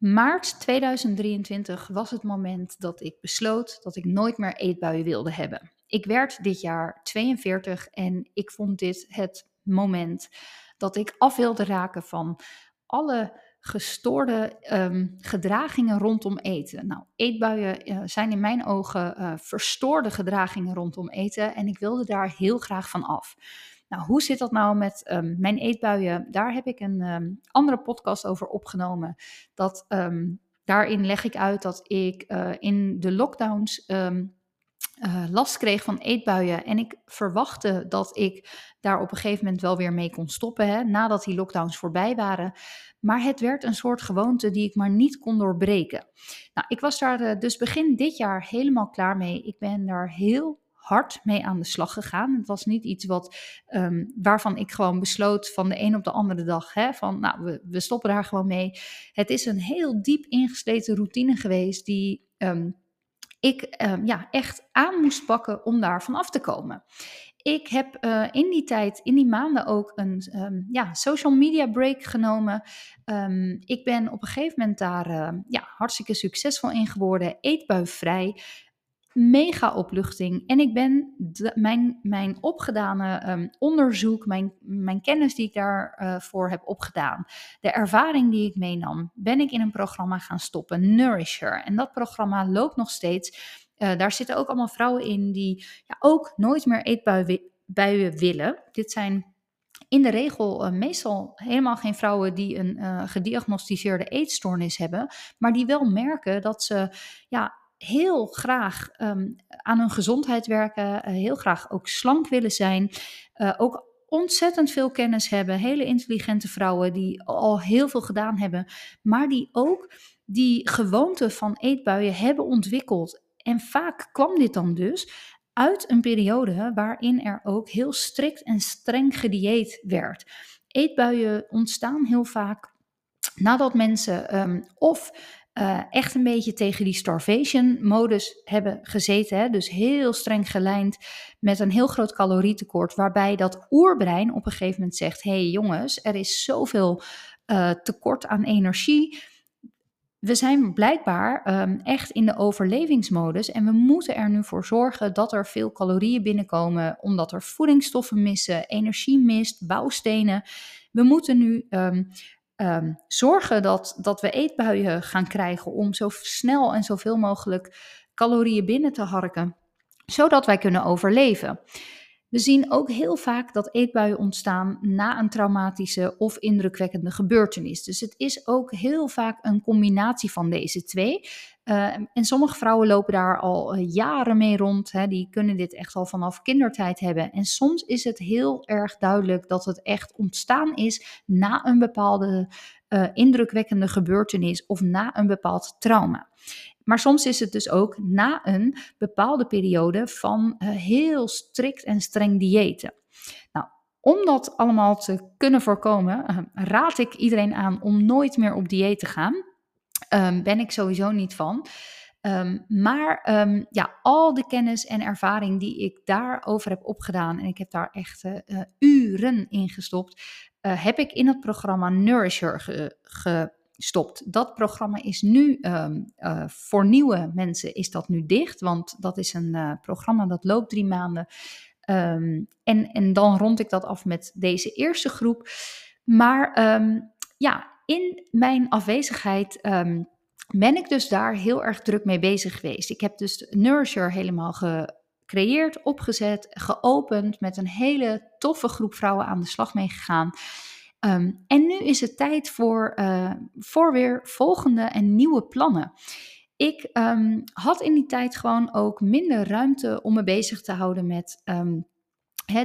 Maart 2023 was het moment dat ik besloot dat ik nooit meer eetbuien wilde hebben. Ik werd dit jaar 42 en ik vond dit het moment dat ik af wilde raken van alle gestoorde ehm, gedragingen rondom eten. Nou, eetbuien uh, zijn in mijn ogen uh, verstoorde gedragingen rondom eten en ik wilde daar heel graag van af. Nou, hoe zit dat nou met um, mijn eetbuien? Daar heb ik een um, andere podcast over opgenomen. Dat, um, daarin leg ik uit dat ik uh, in de lockdowns uh, last kreeg van eetbuien. En ik verwachtte dat ik daar op een gegeven moment wel weer mee kon stoppen, hè, nadat die lockdowns voorbij waren. Maar het werd een soort gewoonte die ik maar niet kon doorbreken. Nou, ik was daar uh, dus begin dit jaar helemaal klaar mee. Ik ben daar heel hard mee aan de slag gegaan. Het was niet iets wat, um, waarvan ik gewoon besloot van de een op de andere dag. Hè, van nou, we, we stoppen daar gewoon mee. Het is een heel diep ingesleten routine geweest die um, ik um, ja, echt aan moest pakken om daar van af te komen. Ik heb uh, in die tijd, in die maanden ook een ja, social media break genomen. Ik ben op een gegeven moment daar ja, hartstikke succesvol in geworden, eetbuivrij mega opluchting. En ik ben mijn, mijn opgedane um, onderzoek, mijn, mijn kennis die ik daarvoor uh, heb opgedaan, de ervaring die ik meenam, ben ik in een programma gaan stoppen, Nourisher. En dat programma loopt nog steeds. Uh, daar zitten ook allemaal vrouwen in die ja, ook nooit meer eetbuien willen. Dit zijn in de regel uh, meestal helemaal geen vrouwen die een gediagnosticeerde eetstoornis hebben, maar die wel merken dat ze ja, heel graag um, aan hun gezondheid werken, uh, heel graag ook slank willen zijn, uh, ook ontzettend veel kennis hebben, hele intelligente vrouwen die al heel veel gedaan hebben, maar die ook die gewoonte van eetbuien hebben ontwikkeld. En vaak kwam dit dan dus uit een periode waarin er ook heel strikt en streng gedieet werd. Eetbuien ontstaan heel vaak nadat mensen um, of uh, echt een beetje tegen die starvation-modus hebben gezeten. Hè? Dus heel streng gelijnd met een heel groot calorietekort, waarbij dat oerbrein op een gegeven moment zegt: hé hey jongens, er is zoveel uh, tekort aan energie. We zijn blijkbaar um, echt in de overlevingsmodus en we moeten er nu voor zorgen dat er veel calorieën binnenkomen, omdat er voedingsstoffen missen, energie mist, bouwstenen. We moeten nu um, um, zorgen dat, dat we eetbuien gaan krijgen om zo snel en zoveel mogelijk calorieën binnen te harken, zodat wij kunnen overleven. We zien ook heel vaak dat eetbuien ontstaan na een traumatische of indrukwekkende gebeurtenis. Dus het is ook heel vaak een combinatie van deze twee. Uh, en sommige vrouwen lopen daar al uh, jaren mee rond. Hè, die kunnen dit echt al vanaf kindertijd hebben. En soms is het heel erg duidelijk dat het echt ontstaan is na een bepaalde uh, indrukwekkende gebeurtenis of na een bepaald trauma. Maar soms is het dus ook na een bepaalde periode van uh, heel strikt en streng diëten. Nou, om dat allemaal te kunnen voorkomen, uh, raad ik iedereen aan om nooit meer op dieet te gaan. Um, ben ik sowieso niet van. Um, maar um, ja, al de kennis en ervaring die ik daarover heb opgedaan, en ik heb daar echt uh, uren in gestopt, uh, heb ik in het programma Nourisher ge, ge stopt. Dat programma is nu voor nieuwe mensen is dat nu dicht, want dat is een programma dat loopt drie maanden. En, en dan rond ik dat af met deze eerste groep. Maar ja, in mijn afwezigheid ben ik dus daar heel erg druk mee bezig geweest. Ik heb dus Nourisher helemaal gecreëerd, opgezet, geopend, met een hele toffe groep vrouwen aan de slag mee gegaan. Um, en nu is het tijd voor, uh, voor weer volgende en nieuwe plannen. Ik um, had in die tijd gewoon ook minder ruimte om me bezig te houden met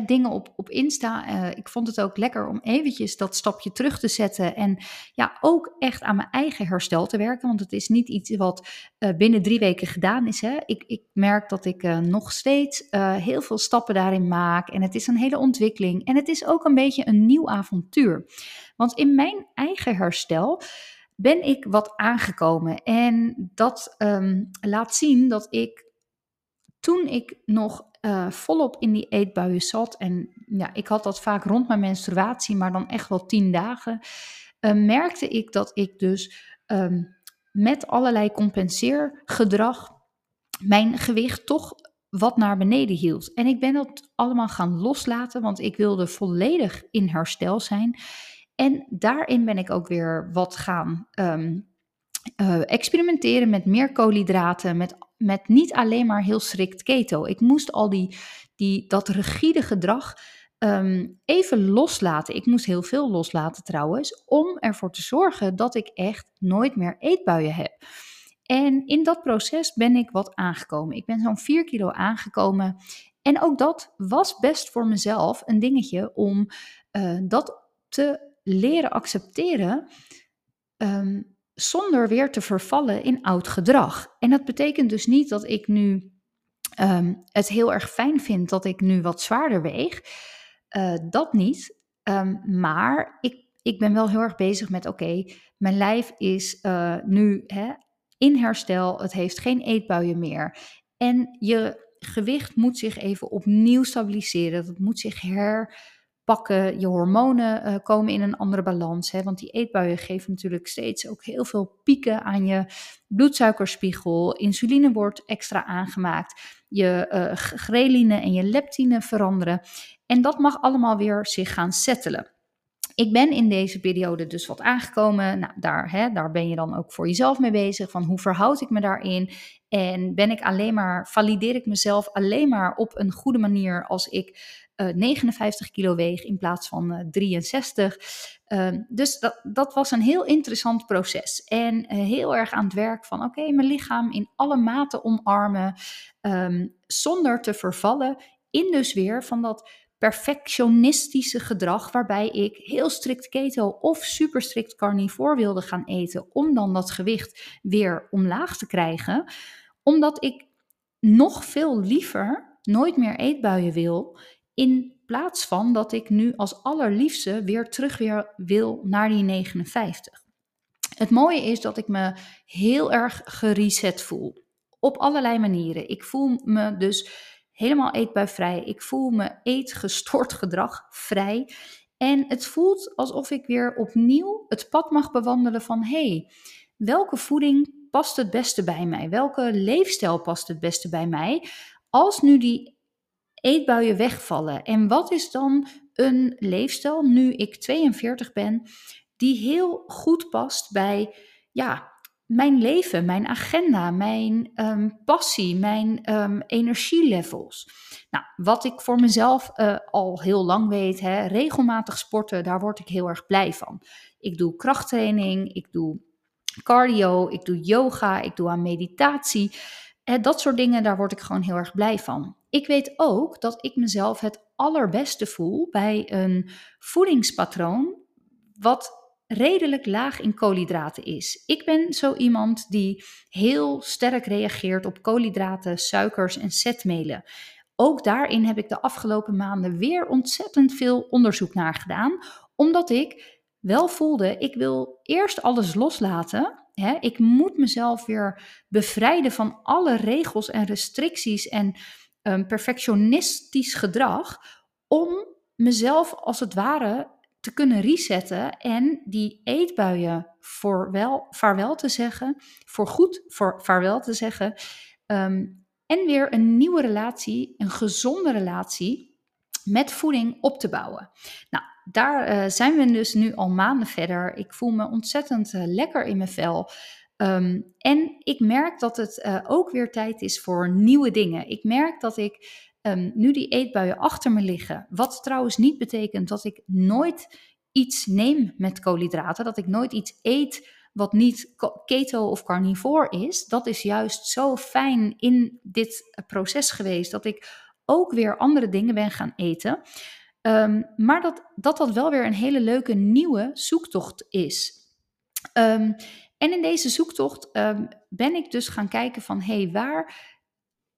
Dingen op, op Insta. Uh, ik vond het ook lekker om eventjes dat stapje terug te zetten. En ja, ook echt aan mijn eigen herstel te werken. Want het is niet iets wat uh, binnen drie weken gedaan is. Hè. Ik, ik merk dat ik uh, nog steeds heel veel stappen daarin maak. En het is een hele ontwikkeling. En het is ook een beetje een nieuw avontuur. Want in mijn eigen herstel ben ik wat aangekomen. En dat um, laat zien dat ik toen ik nog uh, volop in die eetbuien zat. En ja, ik had dat vaak rond mijn menstruatie, maar dan echt wel tien dagen. Uh, merkte ik dat ik dus um, met allerlei compenseergedrag mijn gewicht toch wat naar beneden hield. En ik ben dat allemaal gaan loslaten, want ik wilde volledig in herstel zijn. En daarin ben ik ook weer wat gaan ehm, eh, experimenteren met meer koolhydraten, met, met niet alleen maar heel strikt keto. Ik moest al die, die, dat rigide gedrag Ehm, even loslaten. Ik moest heel veel loslaten trouwens, om ervoor te zorgen dat ik echt nooit meer eetbuien heb. En in dat proces ben ik wat aangekomen. Ik ben zo'n 4 kilo aangekomen. En ook dat was best voor mezelf een dingetje om uh, dat te leren accepteren. Ehm, zonder weer te vervallen in oud gedrag. En dat betekent dus niet dat ik nu um, het heel erg fijn vind dat ik nu wat zwaarder weeg. Uh, dat niet. Um, maar ik, ik ben wel heel erg bezig met: oké, mijn lijf is uh, nu hè, in herstel. Het heeft geen eetbuien meer. En je gewicht moet zich even opnieuw stabiliseren. Dat moet zich herpakken. Je hormonen uh, komen in een andere balans. Hè, want die eetbuien geven natuurlijk steeds ook heel veel pieken aan je bloedsuikerspiegel. Insuline wordt extra aangemaakt. Je uh, ghreline en je leptine veranderen. En dat mag allemaal weer zich gaan settelen. Ik ben in deze periode dus wat aangekomen. Nou, daar, hè, daar ben je dan ook voor jezelf mee bezig. Van hoe verhoud ik me daarin? En ben ik alleen maar, valideer ik mezelf alleen maar op een goede manier als ik uh, eh, 59 kilo weeg in plaats van uh, 63. Uh, dus dat, dat was een heel interessant proces. En uh, heel erg aan het werk van oké, mijn lichaam in alle maten omarmen. Um, zonder te vervallen in dus weer van dat perfectionistische gedrag waarbij ik heel strikt keto of super strikt carnivore wilde gaan eten om dan dat gewicht weer omlaag te krijgen, omdat ik nog veel liever nooit meer eetbuien wil in plaats van dat ik nu als allerliefste weer terug weer wil naar die 59. Het mooie is dat ik me heel erg gereset voel. Op allerlei manieren. Ik voel me dus helemaal eetbuivrij. Ik voel me eetgestort gedrag vrij. En het voelt alsof ik weer opnieuw het pad mag bewandelen van hey, welke voeding past het beste bij mij? Welke leefstijl past het beste bij mij? Als nu die eetbuien wegvallen. En wat is dan een leefstijl nu ik 42 ben die heel goed past bij ja, mijn leven, mijn agenda, mijn um, passie, mijn um, energielevels. Nou, wat ik voor mezelf uh, al heel lang weet, hè, regelmatig sporten, daar word ik heel erg blij van. Ik doe krachttraining, ik doe cardio, ik doe yoga, ik doe aan meditatie. Eh, dat soort dingen, daar word ik gewoon heel erg blij van. Ik weet ook dat ik mezelf het allerbeste voel bij een voedingspatroon wat redelijk laag in koolhydraten is. Ik ben zo iemand die heel sterk reageert op koolhydraten, suikers en zetmelen. Ook daarin heb ik de afgelopen maanden weer ontzettend veel onderzoek naar gedaan, omdat ik wel voelde, ik wil eerst alles loslaten. Hè? Ik moet mezelf weer bevrijden van alle regels en restricties en um, perfectionistisch gedrag, om mezelf als het ware te kunnen resetten en die eetbuien voor wel, vaarwel te zeggen, voor goed voor vaarwel te zeggen. Um, en weer een nieuwe relatie, een gezonde relatie met voeding op te bouwen. Nou, daar uh, zijn we dus nu al maanden verder. Ik voel me ontzettend uh, lekker in mijn vel. Um, en ik merk dat het uh, ook weer tijd is voor nieuwe dingen. Ik merk dat ik um, nu die eetbuien achter me liggen. Wat trouwens niet betekent dat ik nooit iets neem met koolhydraten, dat ik nooit iets eet wat niet keto of carnivore is. Dat is juist zo fijn in dit proces geweest dat ik ook weer andere dingen ben gaan eten. Um, maar dat, dat dat wel weer een hele leuke nieuwe zoektocht is. Um, en in deze zoektocht ben ik dus gaan kijken van hé, hey, waar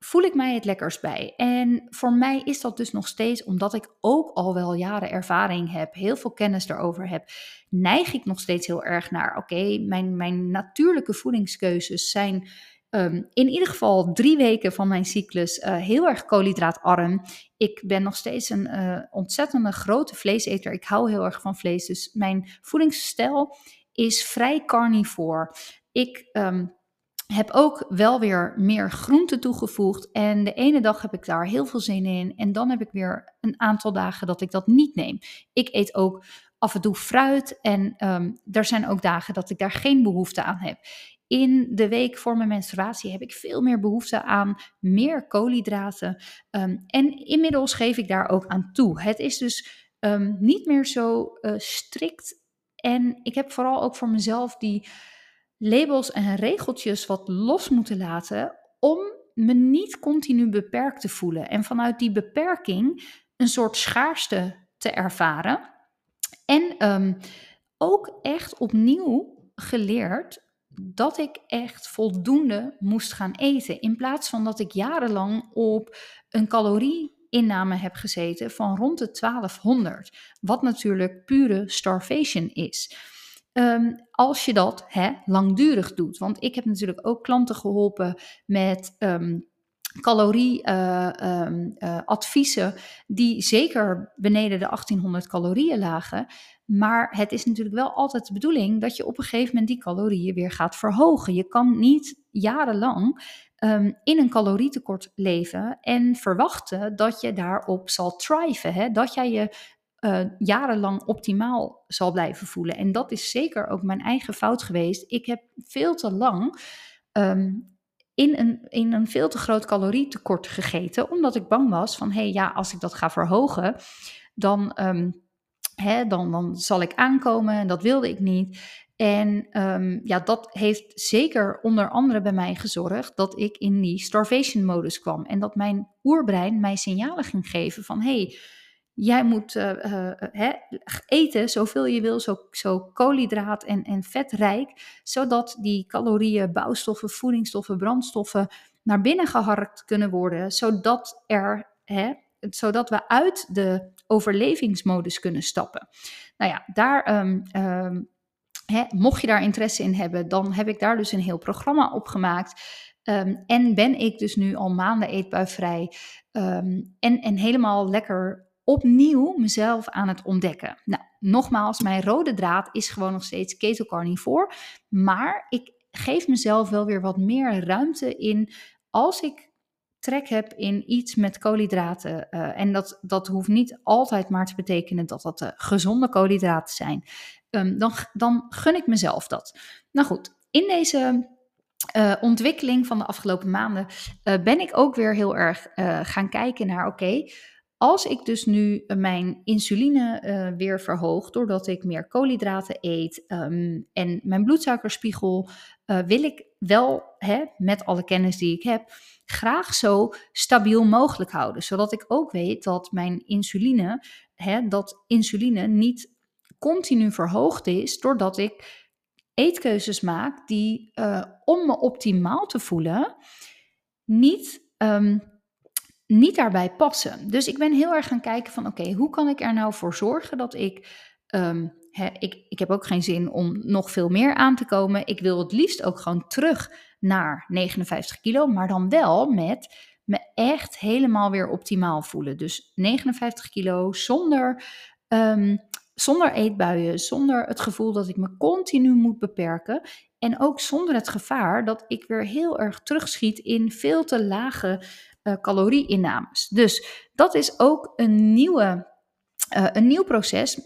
voel ik mij het lekkers bij. En voor mij is dat dus nog steeds, omdat ik ook al wel jaren ervaring heb, heel veel kennis erover heb, neig ik nog steeds heel erg naar, oké, mijn, mijn natuurlijke voedingskeuzes zijn um, in ieder geval drie weken van mijn cyclus uh, heel erg koolhydraatarm. Ik ben nog steeds een uh, ontzettende grote vleeseter. Ik hou heel erg van vlees, dus mijn voedingsstijl is vrij carnivore. ik ehm, heb ook wel weer meer groente toegevoegd. En de ene dag heb ik daar heel veel zin in. En dan heb ik weer een aantal dagen dat ik dat niet neem. Ik eet ook af en toe fruit. En um, er zijn ook dagen dat ik daar geen behoefte aan heb. In de week voor mijn menstruatie heb ik veel meer behoefte aan meer koolhydraten. Um, en inmiddels geef ik daar ook aan toe. Het is dus um, niet meer zo uh, strikt. En ik heb vooral ook voor mezelf die labels en regeltjes wat los moeten laten om me niet continu beperkt te voelen. En vanuit die beperking een soort schaarste te ervaren. En um, ook echt opnieuw geleerd dat ik echt voldoende moest gaan eten. In plaats van dat ik jarenlang op een calorieinname heb gezeten van rond de 1200. Wat natuurlijk pure starvation is. Um, als je dat langdurig doet. Want ik heb natuurlijk ook klanten geholpen met um, calorieadviezen, uh, uh, die zeker beneden de 1800 calorieën lagen. Maar het is natuurlijk wel altijd de bedoeling dat je op een gegeven moment die calorieën weer gaat verhogen. Je kan niet jarenlang in een calorietekort leven en verwachten dat je daarop zal thriven. Hè? Dat jij je uh, jarenlang optimaal zal blijven voelen. En dat is zeker ook mijn eigen fout geweest. Ik heb veel te lang um, in, een, in een veel te groot calorietekort gegeten, omdat ik bang was van, hé hey, ja, als ik dat ga verhogen, dan, um, hè, dan, dan zal ik aankomen en dat wilde ik niet. En um, ja, dat heeft zeker onder andere bij mij gezorgd dat ik in die starvation modus kwam. En dat mijn oerbrein mij signalen ging geven van hé, hey, Jij moet uh, uh, eten zoveel je wil, zo, zo koolhydraat en, en vetrijk, zodat die calorieën, bouwstoffen, voedingsstoffen, brandstoffen naar binnen geharkt kunnen worden, zodat, er, hè, zodat we uit de overlevingsmodus kunnen stappen. Nou ja, daar, um, hè, mocht je daar interesse in hebben, dan heb ik daar dus een heel programma op gemaakt. Um, en ben ik dus nu al maanden eetbuivrij um, en, en helemaal lekker opnieuw mezelf aan het ontdekken. Nou, nogmaals, mijn rode draad is gewoon nog steeds ketocarnivore. Maar ik geef mezelf wel weer wat meer ruimte in als ik trek heb in iets met koolhydraten. Uh, en dat, dat hoeft niet altijd maar te betekenen dat dat uh, gezonde koolhydraten zijn. Um, dan, dan gun ik mezelf dat. Nou goed, in deze uh, ontwikkeling van de afgelopen maanden ben ik ook weer heel erg gaan kijken naar: oké, als ik dus nu eh, mijn insuline uh, weer verhoog doordat ik meer koolhydraten eet um, en mijn bloedsuikerspiegel, uh, wil ik wel hè, met alle kennis die ik heb, graag zo stabiel mogelijk houden. Zodat ik ook weet dat mijn insuline, hè, dat insuline niet continu verhoogd is doordat ik eetkeuzes maak die om me optimaal te voelen niet. Um, niet daarbij passen. Dus ik ben heel erg gaan kijken van oké, hoe kan ik er nou voor zorgen dat ik, um, ik, ik heb ook geen zin om nog veel meer aan te komen. Ik wil het liefst ook gewoon terug naar 59 kilo, maar dan wel met me echt helemaal weer optimaal voelen. Dus 59 kilo zonder, um, zonder eetbuien, zonder het gevoel dat ik me continu moet beperken. En ook zonder het gevaar dat ik weer heel erg terugschiet in veel te lage uh, calorieinnames. Dus dat is ook een nieuwe. Uh, een nieuw proces.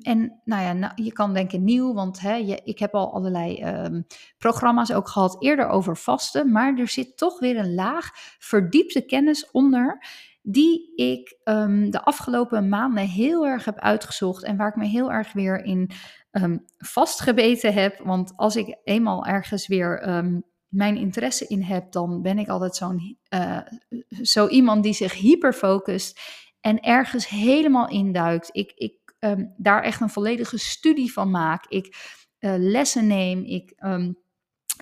En nou ja, nou, je kan denken nieuw, want hè, je, ik heb al allerlei um, programma's ook gehad eerder over vasten. Maar er zit toch weer een laag verdiepte kennis onder. Die ik um, de afgelopen maanden heel erg heb uitgezocht. En waar ik me heel erg weer in um, vastgebeten heb. Want als ik eenmaal ergens weer mijn interesse in heb, dan ben ik altijd zo'n uh, zo iemand die zich hyperfocust en ergens helemaal induikt. Ik, ik um, daar echt een volledige studie van maak. Ik uh, lessen neem. Ik um,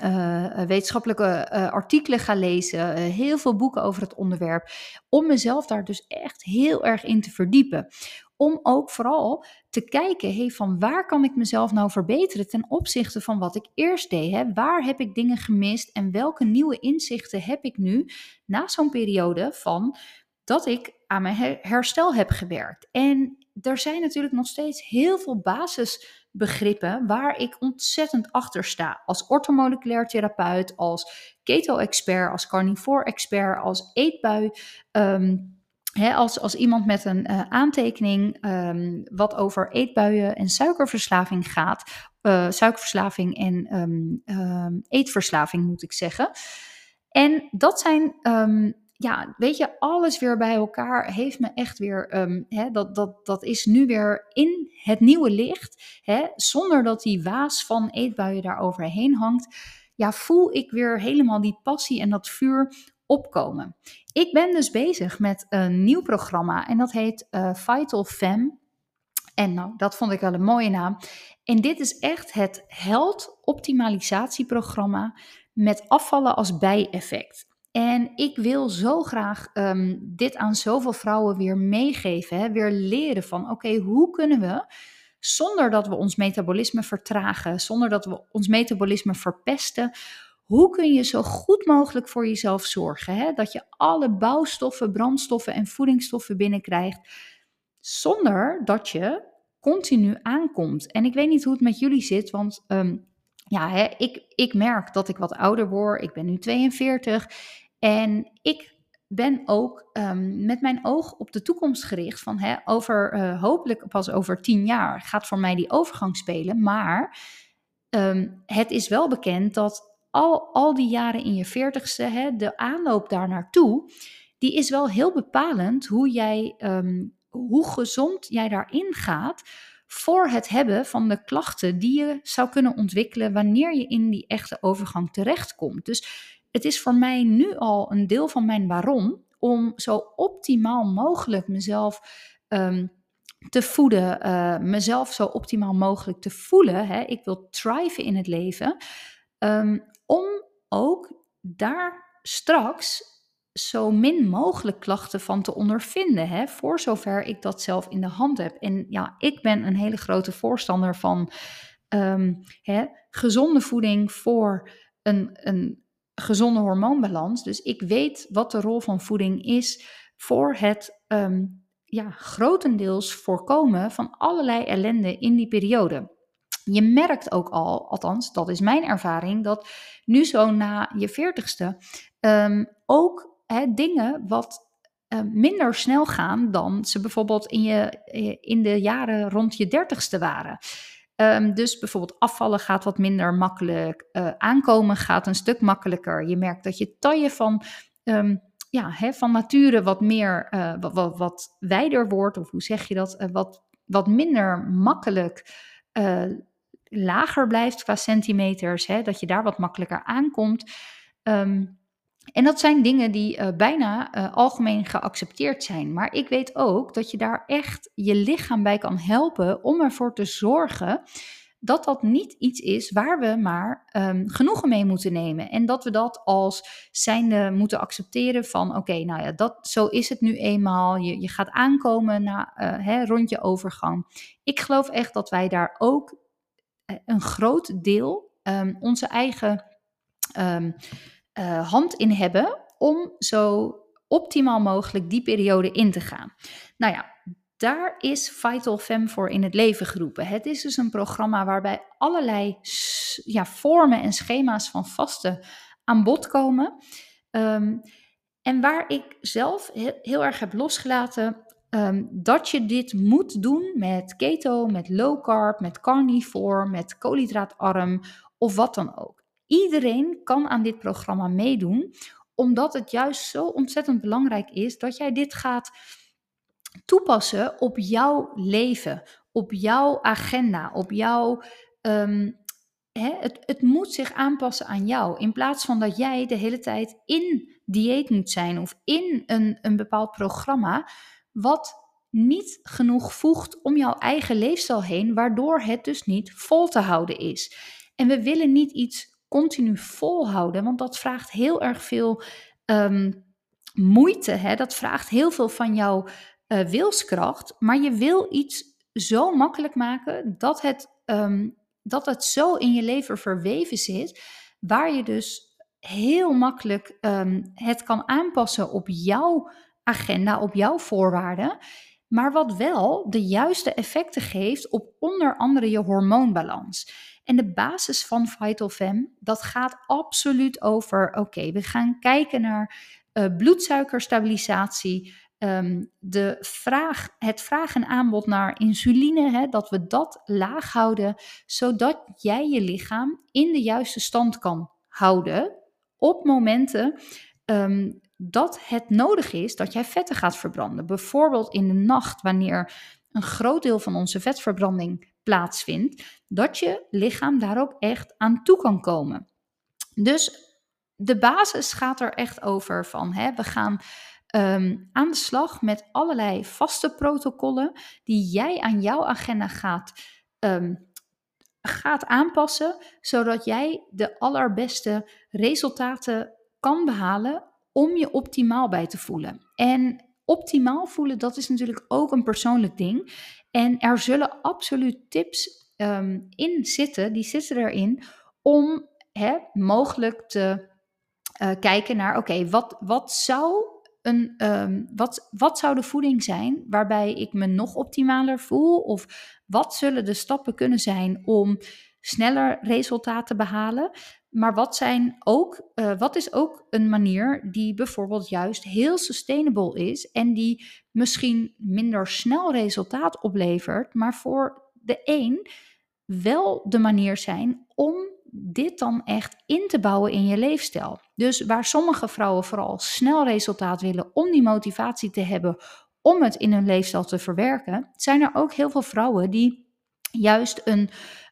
uh, wetenschappelijke artikelen ga lezen, heel veel boeken over het onderwerp, om mezelf daar dus echt heel erg in te verdiepen om ook vooral te kijken, hey, van waar kan ik mezelf nou verbeteren ten opzichte van wat ik eerst deed? Hè? Waar heb ik dingen gemist en welke nieuwe inzichten heb ik nu na zo'n periode van dat ik aan mijn herstel heb gewerkt? En er zijn natuurlijk nog steeds heel veel basis begrippen waar ik ontzettend achter sta. Als orthomoleculair therapeut, als keto-expert, als carnivore-expert, als eetbui. Ehm, als, als iemand met een uh, aantekening um, wat over eetbuien en suikerverslaving gaat, uh, suikerverslaving en um, eetverslaving moet ik zeggen. En dat zijn ja, weet je, alles weer bij elkaar heeft me echt weer, dat, dat, dat is nu weer in het nieuwe licht, zonder dat die waas van eetbuien daar overheen hangt. Ja, voel ik weer helemaal die passie en dat vuur opkomen. Ik ben dus bezig met een nieuw programma en dat heet uh, Vital Fem. En nou, dat vond ik wel een mooie naam. En dit is echt het held optimalisatieprogramma met afvallen als bijeffect. En ik wil zo graag um, dit aan zoveel vrouwen weer meegeven, hè, weer leren van oké, hoe kunnen we zonder dat we ons metabolisme vertragen, zonder dat we ons metabolisme verpesten, hoe kun je zo goed mogelijk voor jezelf zorgen? Hè? Dat je alle bouwstoffen, brandstoffen en voedingsstoffen binnenkrijgt, zonder dat je continu aankomt. En ik weet niet hoe het met jullie zit, want um, ja, hè, ik, ik merk dat ik wat ouder word. Ik ben nu 42 en ik ben ook um, met mijn oog op de toekomst gericht. Van hè, over, uh, hopelijk pas over tien jaar gaat voor mij die overgang spelen. Maar um, het is wel bekend dat al, al die jaren in je veertigste, hè, de aanloop daar naartoe, die is wel heel bepalend hoe jij, um, hoe gezond jij daarin gaat voor het hebben van de klachten die je zou kunnen ontwikkelen wanneer je in die echte overgang terechtkomt. Dus het is voor mij nu al een deel van mijn waarom om zo optimaal mogelijk mezelf um, te voeden, uh, mezelf zo optimaal mogelijk te voelen. Hè. Ik wil thriven in het leven, um, om ook daar straks zo min mogelijk klachten van te ondervinden, hè, voor zover ik dat zelf in de hand heb. En ja, ik ben een hele grote voorstander van um, hè, gezonde voeding voor een, een gezonde hormoonbalans. Dus ik weet wat de rol van voeding is voor het um, ja, grotendeels voorkomen van allerlei ellende in die periode. Je merkt ook al, althans dat is mijn ervaring, dat nu zo na je veertigste um, ook dingen wat uh, minder snel gaan dan ze bijvoorbeeld in, je, eh, in de jaren rond je dertigste waren. Um, dus bijvoorbeeld afvallen gaat wat minder makkelijk, uh, aankomen gaat een stuk makkelijker. Je merkt dat je taille van, um, ja, van nature wat meer, wat, wat, wijder wordt, of hoe zeg je dat, wat, wat minder makkelijk lager blijft qua centimeters, hè, dat je daar wat makkelijker aankomt. Um, en dat zijn dingen die uh, bijna uh, algemeen geaccepteerd zijn. Maar ik weet ook dat je daar echt je lichaam bij kan helpen om ervoor te zorgen dat dat niet iets is waar we maar um, genoegen mee moeten nemen. En dat we dat als zijnde moeten accepteren van oké, nou ja, dat, zo is het nu eenmaal. Je, je gaat aankomen na, uh, hè, rond je overgang. Ik geloof echt dat wij daar ook een groot deel um, onze eigen... Um, uh, hand in hebben om zo optimaal mogelijk die periode in te gaan. Nou ja, daar is Vital Fem voor in het leven geroepen. Het is dus een programma waarbij allerlei ja, vormen en schema's van vasten aan bod komen. Um, en waar ik zelf heel erg heb losgelaten um, dat je dit moet doen met keto, met low carb, met carnivore, met koolhydraatarm of wat dan ook. Iedereen kan aan dit programma meedoen, omdat het juist zo ontzettend belangrijk is dat jij dit gaat toepassen op jouw leven, op jouw agenda, op jouw. Hè, het, het moet zich aanpassen aan jou. In plaats van dat jij de hele tijd in dieet moet zijn of in een, een bepaald programma, wat niet genoeg voegt om jouw eigen leefstijl heen, waardoor het dus niet vol te houden is. En we willen niet iets continu volhouden, want dat vraagt heel erg veel um, moeite. Hè? Dat vraagt heel veel van jouw uh, wilskracht. Maar je wil iets zo makkelijk maken dat het, um, dat het zo in je leven verweven zit, waar je dus heel makkelijk um, het kan aanpassen op jouw agenda, op jouw voorwaarden. maar wat wel de juiste effecten geeft op onder andere je hormoonbalans. En de basis van Vital Fem, dat gaat absoluut over, oké, we gaan kijken naar uh, bloedsuikerstabilisatie, Ehm, de vraag, het vraag en aanbod naar insuline, hè, dat we dat laag houden, zodat jij je lichaam in de juiste stand kan houden op momenten ehm, dat het nodig is dat jij vetten gaat verbranden. Bijvoorbeeld in de nacht, wanneer een groot deel van onze vetverbranding plaatsvindt, dat je lichaam daar ook echt aan toe kan komen. Dus de basis gaat er echt over van hè, we gaan Ehm, aan de slag met allerlei vaste protocollen die jij aan jouw agenda gaat, ehm, gaat aanpassen, zodat jij de allerbeste resultaten kan behalen om je optimaal bij te voelen. En optimaal voelen, dat is natuurlijk ook een persoonlijk ding. En er zullen absoluut tips um, in zitten, die zitten erin, om hè, mogelijk te uh, kijken naar, oké, wat, wat zou een, ehm, wat, wat zou de voeding zijn waarbij ik me nog optimaler voel? Of wat zullen de stappen kunnen zijn om sneller resultaten te behalen? Maar wat, zijn ook, uh, wat is ook een manier die bijvoorbeeld juist heel sustainable is en die misschien minder snel resultaat oplevert, maar voor de een wel de manier zijn om dit dan echt in te bouwen in je leefstijl. Dus waar sommige vrouwen vooral snel resultaat willen om die motivatie te hebben om het in hun leefstijl te verwerken, zijn er ook heel veel vrouwen die juist een,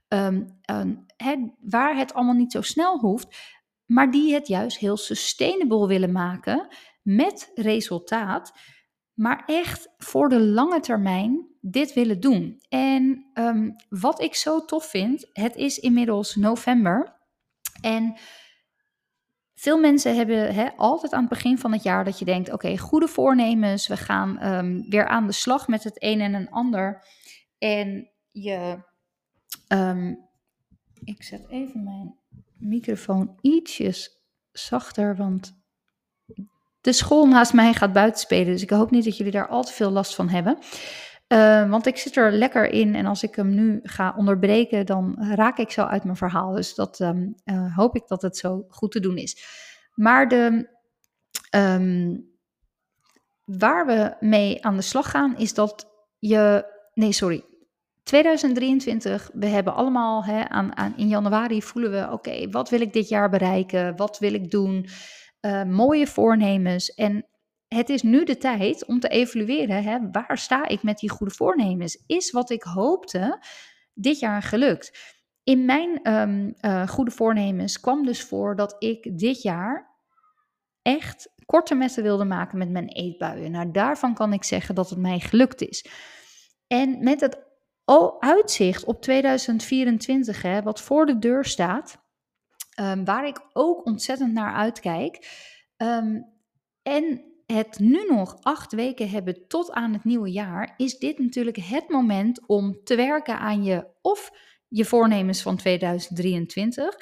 ehm, een waar het allemaal niet zo snel hoeft, maar die het juist heel sustainable willen maken met resultaat, maar echt voor de lange termijn dit willen doen. En ehm, wat ik zo tof vind, het is inmiddels november en veel mensen hebben altijd aan het begin van het jaar dat je denkt: oké, goede voornemens, we gaan ehm, weer aan de slag met het een en een ander. En je, ehm, ik zet even mijn microfoon ietsjes zachter, want de school naast mij gaat buiten spelen. Dus ik hoop niet dat jullie daar al te veel last van hebben. Uh, want ik zit er lekker in en als ik hem nu ga onderbreken, dan raak ik zo uit mijn verhaal. Dus dat um, uh, hoop ik dat het zo goed te doen is. Maar de, um, waar we mee aan de slag gaan, is dat je. Nee, sorry. 2023, we hebben allemaal hè, aan, aan, in januari voelen we: oké, wat wil ik dit jaar bereiken? Wat wil ik doen? Uh, mooie voornemens. En het is nu de tijd om te evalueren, hè, waar sta ik met die goede voornemens? Is wat ik hoopte dit jaar gelukt? In mijn um, uh, goede voornemens kwam dus voor dat ik dit jaar echt korte metten wilde maken met mijn eetbuien. Nou, daarvan kan ik zeggen dat het mij gelukt is. En met het uitzicht op 2024, hè, wat voor de deur staat, um, waar ik ook ontzettend naar uitkijk. Um, en het nu nog acht weken hebben tot aan het nieuwe jaar, is dit natuurlijk het moment om te werken aan je of je voornemens van 2023,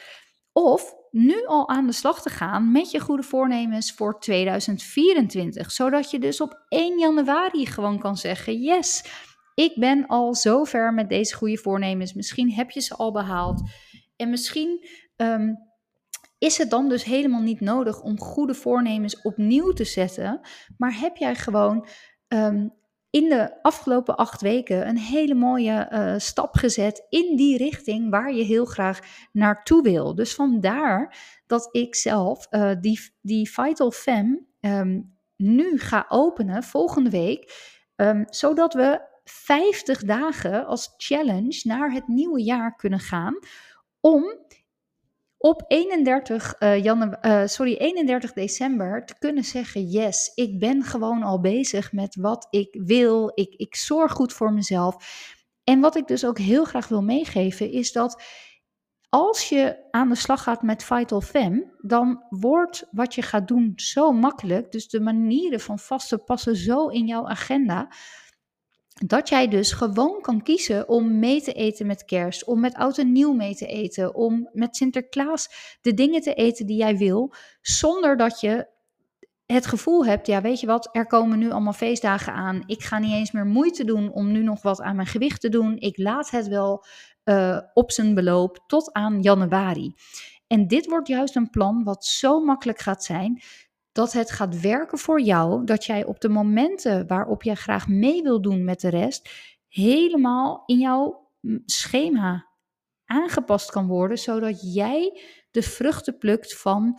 of nu al aan de slag te gaan met je goede voornemens voor 2024. Zodat je dus op 1 januari gewoon kan zeggen: Yes, ik ben al zover met deze goede voornemens. Misschien heb je ze al behaald. En misschien um, is het dan dus helemaal niet nodig om goede voornemens opnieuw te zetten, maar heb jij gewoon um, in de afgelopen acht weken een hele mooie uh, stap gezet in die richting waar je heel graag naartoe wil. Dus vandaar dat ik zelf uh, die, die Vital Fem um, nu ga openen volgende week, zodat we 50 dagen als challenge naar het nieuwe jaar kunnen gaan om op 31, uh, Jan, uh, sorry, 31 december te kunnen zeggen: Yes, ik ben gewoon al bezig met wat ik wil. Ik, ik zorg goed voor mezelf. En wat ik dus ook heel graag wil meegeven, is dat als je aan de slag gaat met Vital Fem, dan wordt wat je gaat doen zo makkelijk. Dus de manieren van vasten passen zo in jouw agenda dat jij dus gewoon kan kiezen om mee te eten met kerst, om met oud en nieuw mee te eten, om met Sinterklaas de dingen te eten die jij wil, zonder dat je het gevoel hebt, ja, weet je wat, er komen nu allemaal feestdagen aan. Ik ga niet eens meer moeite doen om nu nog wat aan mijn gewicht te doen. Ik laat het wel uh, op zijn beloop tot aan januari. En dit wordt juist een plan wat zo makkelijk gaat zijn dat het gaat werken voor jou, dat jij op de momenten waarop jij graag mee wil doen met de rest, helemaal in jouw mm, schema aangepast kan worden, zodat jij de vruchten plukt van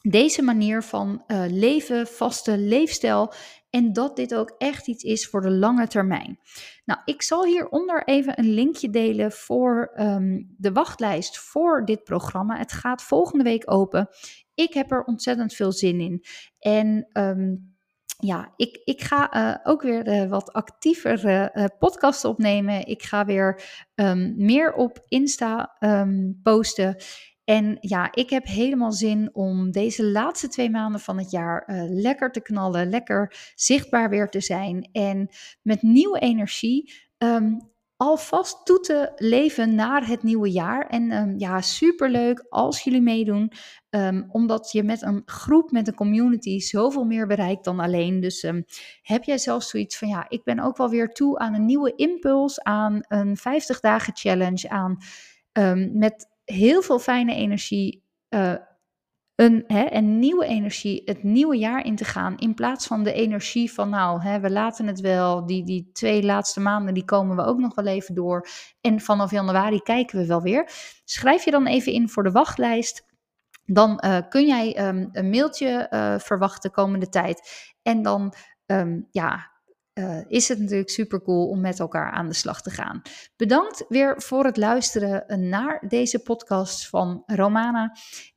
deze manier van uh, leven, vaste leefstijl. En dat dit ook echt iets is voor de lange termijn. Nou, ik zal hieronder even een linkje delen voor um, de wachtlijst voor dit programma. Het gaat volgende week open. Ik heb er ontzettend veel zin in. En um, ja, ik, ik ga uh, ook weer uh, wat actiever uh, podcasts opnemen. Ik ga weer um, meer op Insta um, posten. En ja, ik heb helemaal zin om deze laatste twee maanden van het jaar lekker te knallen, lekker zichtbaar weer te zijn en met nieuwe energie alvast toe te leven naar het nieuwe jaar. En um, ja, superleuk als jullie meedoen, um, omdat je met een groep, met een community zoveel meer bereikt dan alleen. Dus heb jij zelfs zoiets van, ja, ik ben ook wel weer toe aan een nieuwe impuls, aan een 50 dagen challenge, aan met heel veel fijne energie, uh, een, hè, een nieuwe energie, het nieuwe jaar in te gaan. In plaats van de energie van, nou, hè, we laten het wel. Die, die twee laatste maanden, die komen we ook nog wel even door. En vanaf januari kijken we wel weer. Schrijf je dan even in voor de wachtlijst. Dan uh, kun jij um, een mailtje uh, verwachten komende tijd. En dan um, ja, uh, is het natuurlijk super cool om met elkaar aan de slag te gaan. Bedankt weer voor het luisteren naar deze podcast van Romana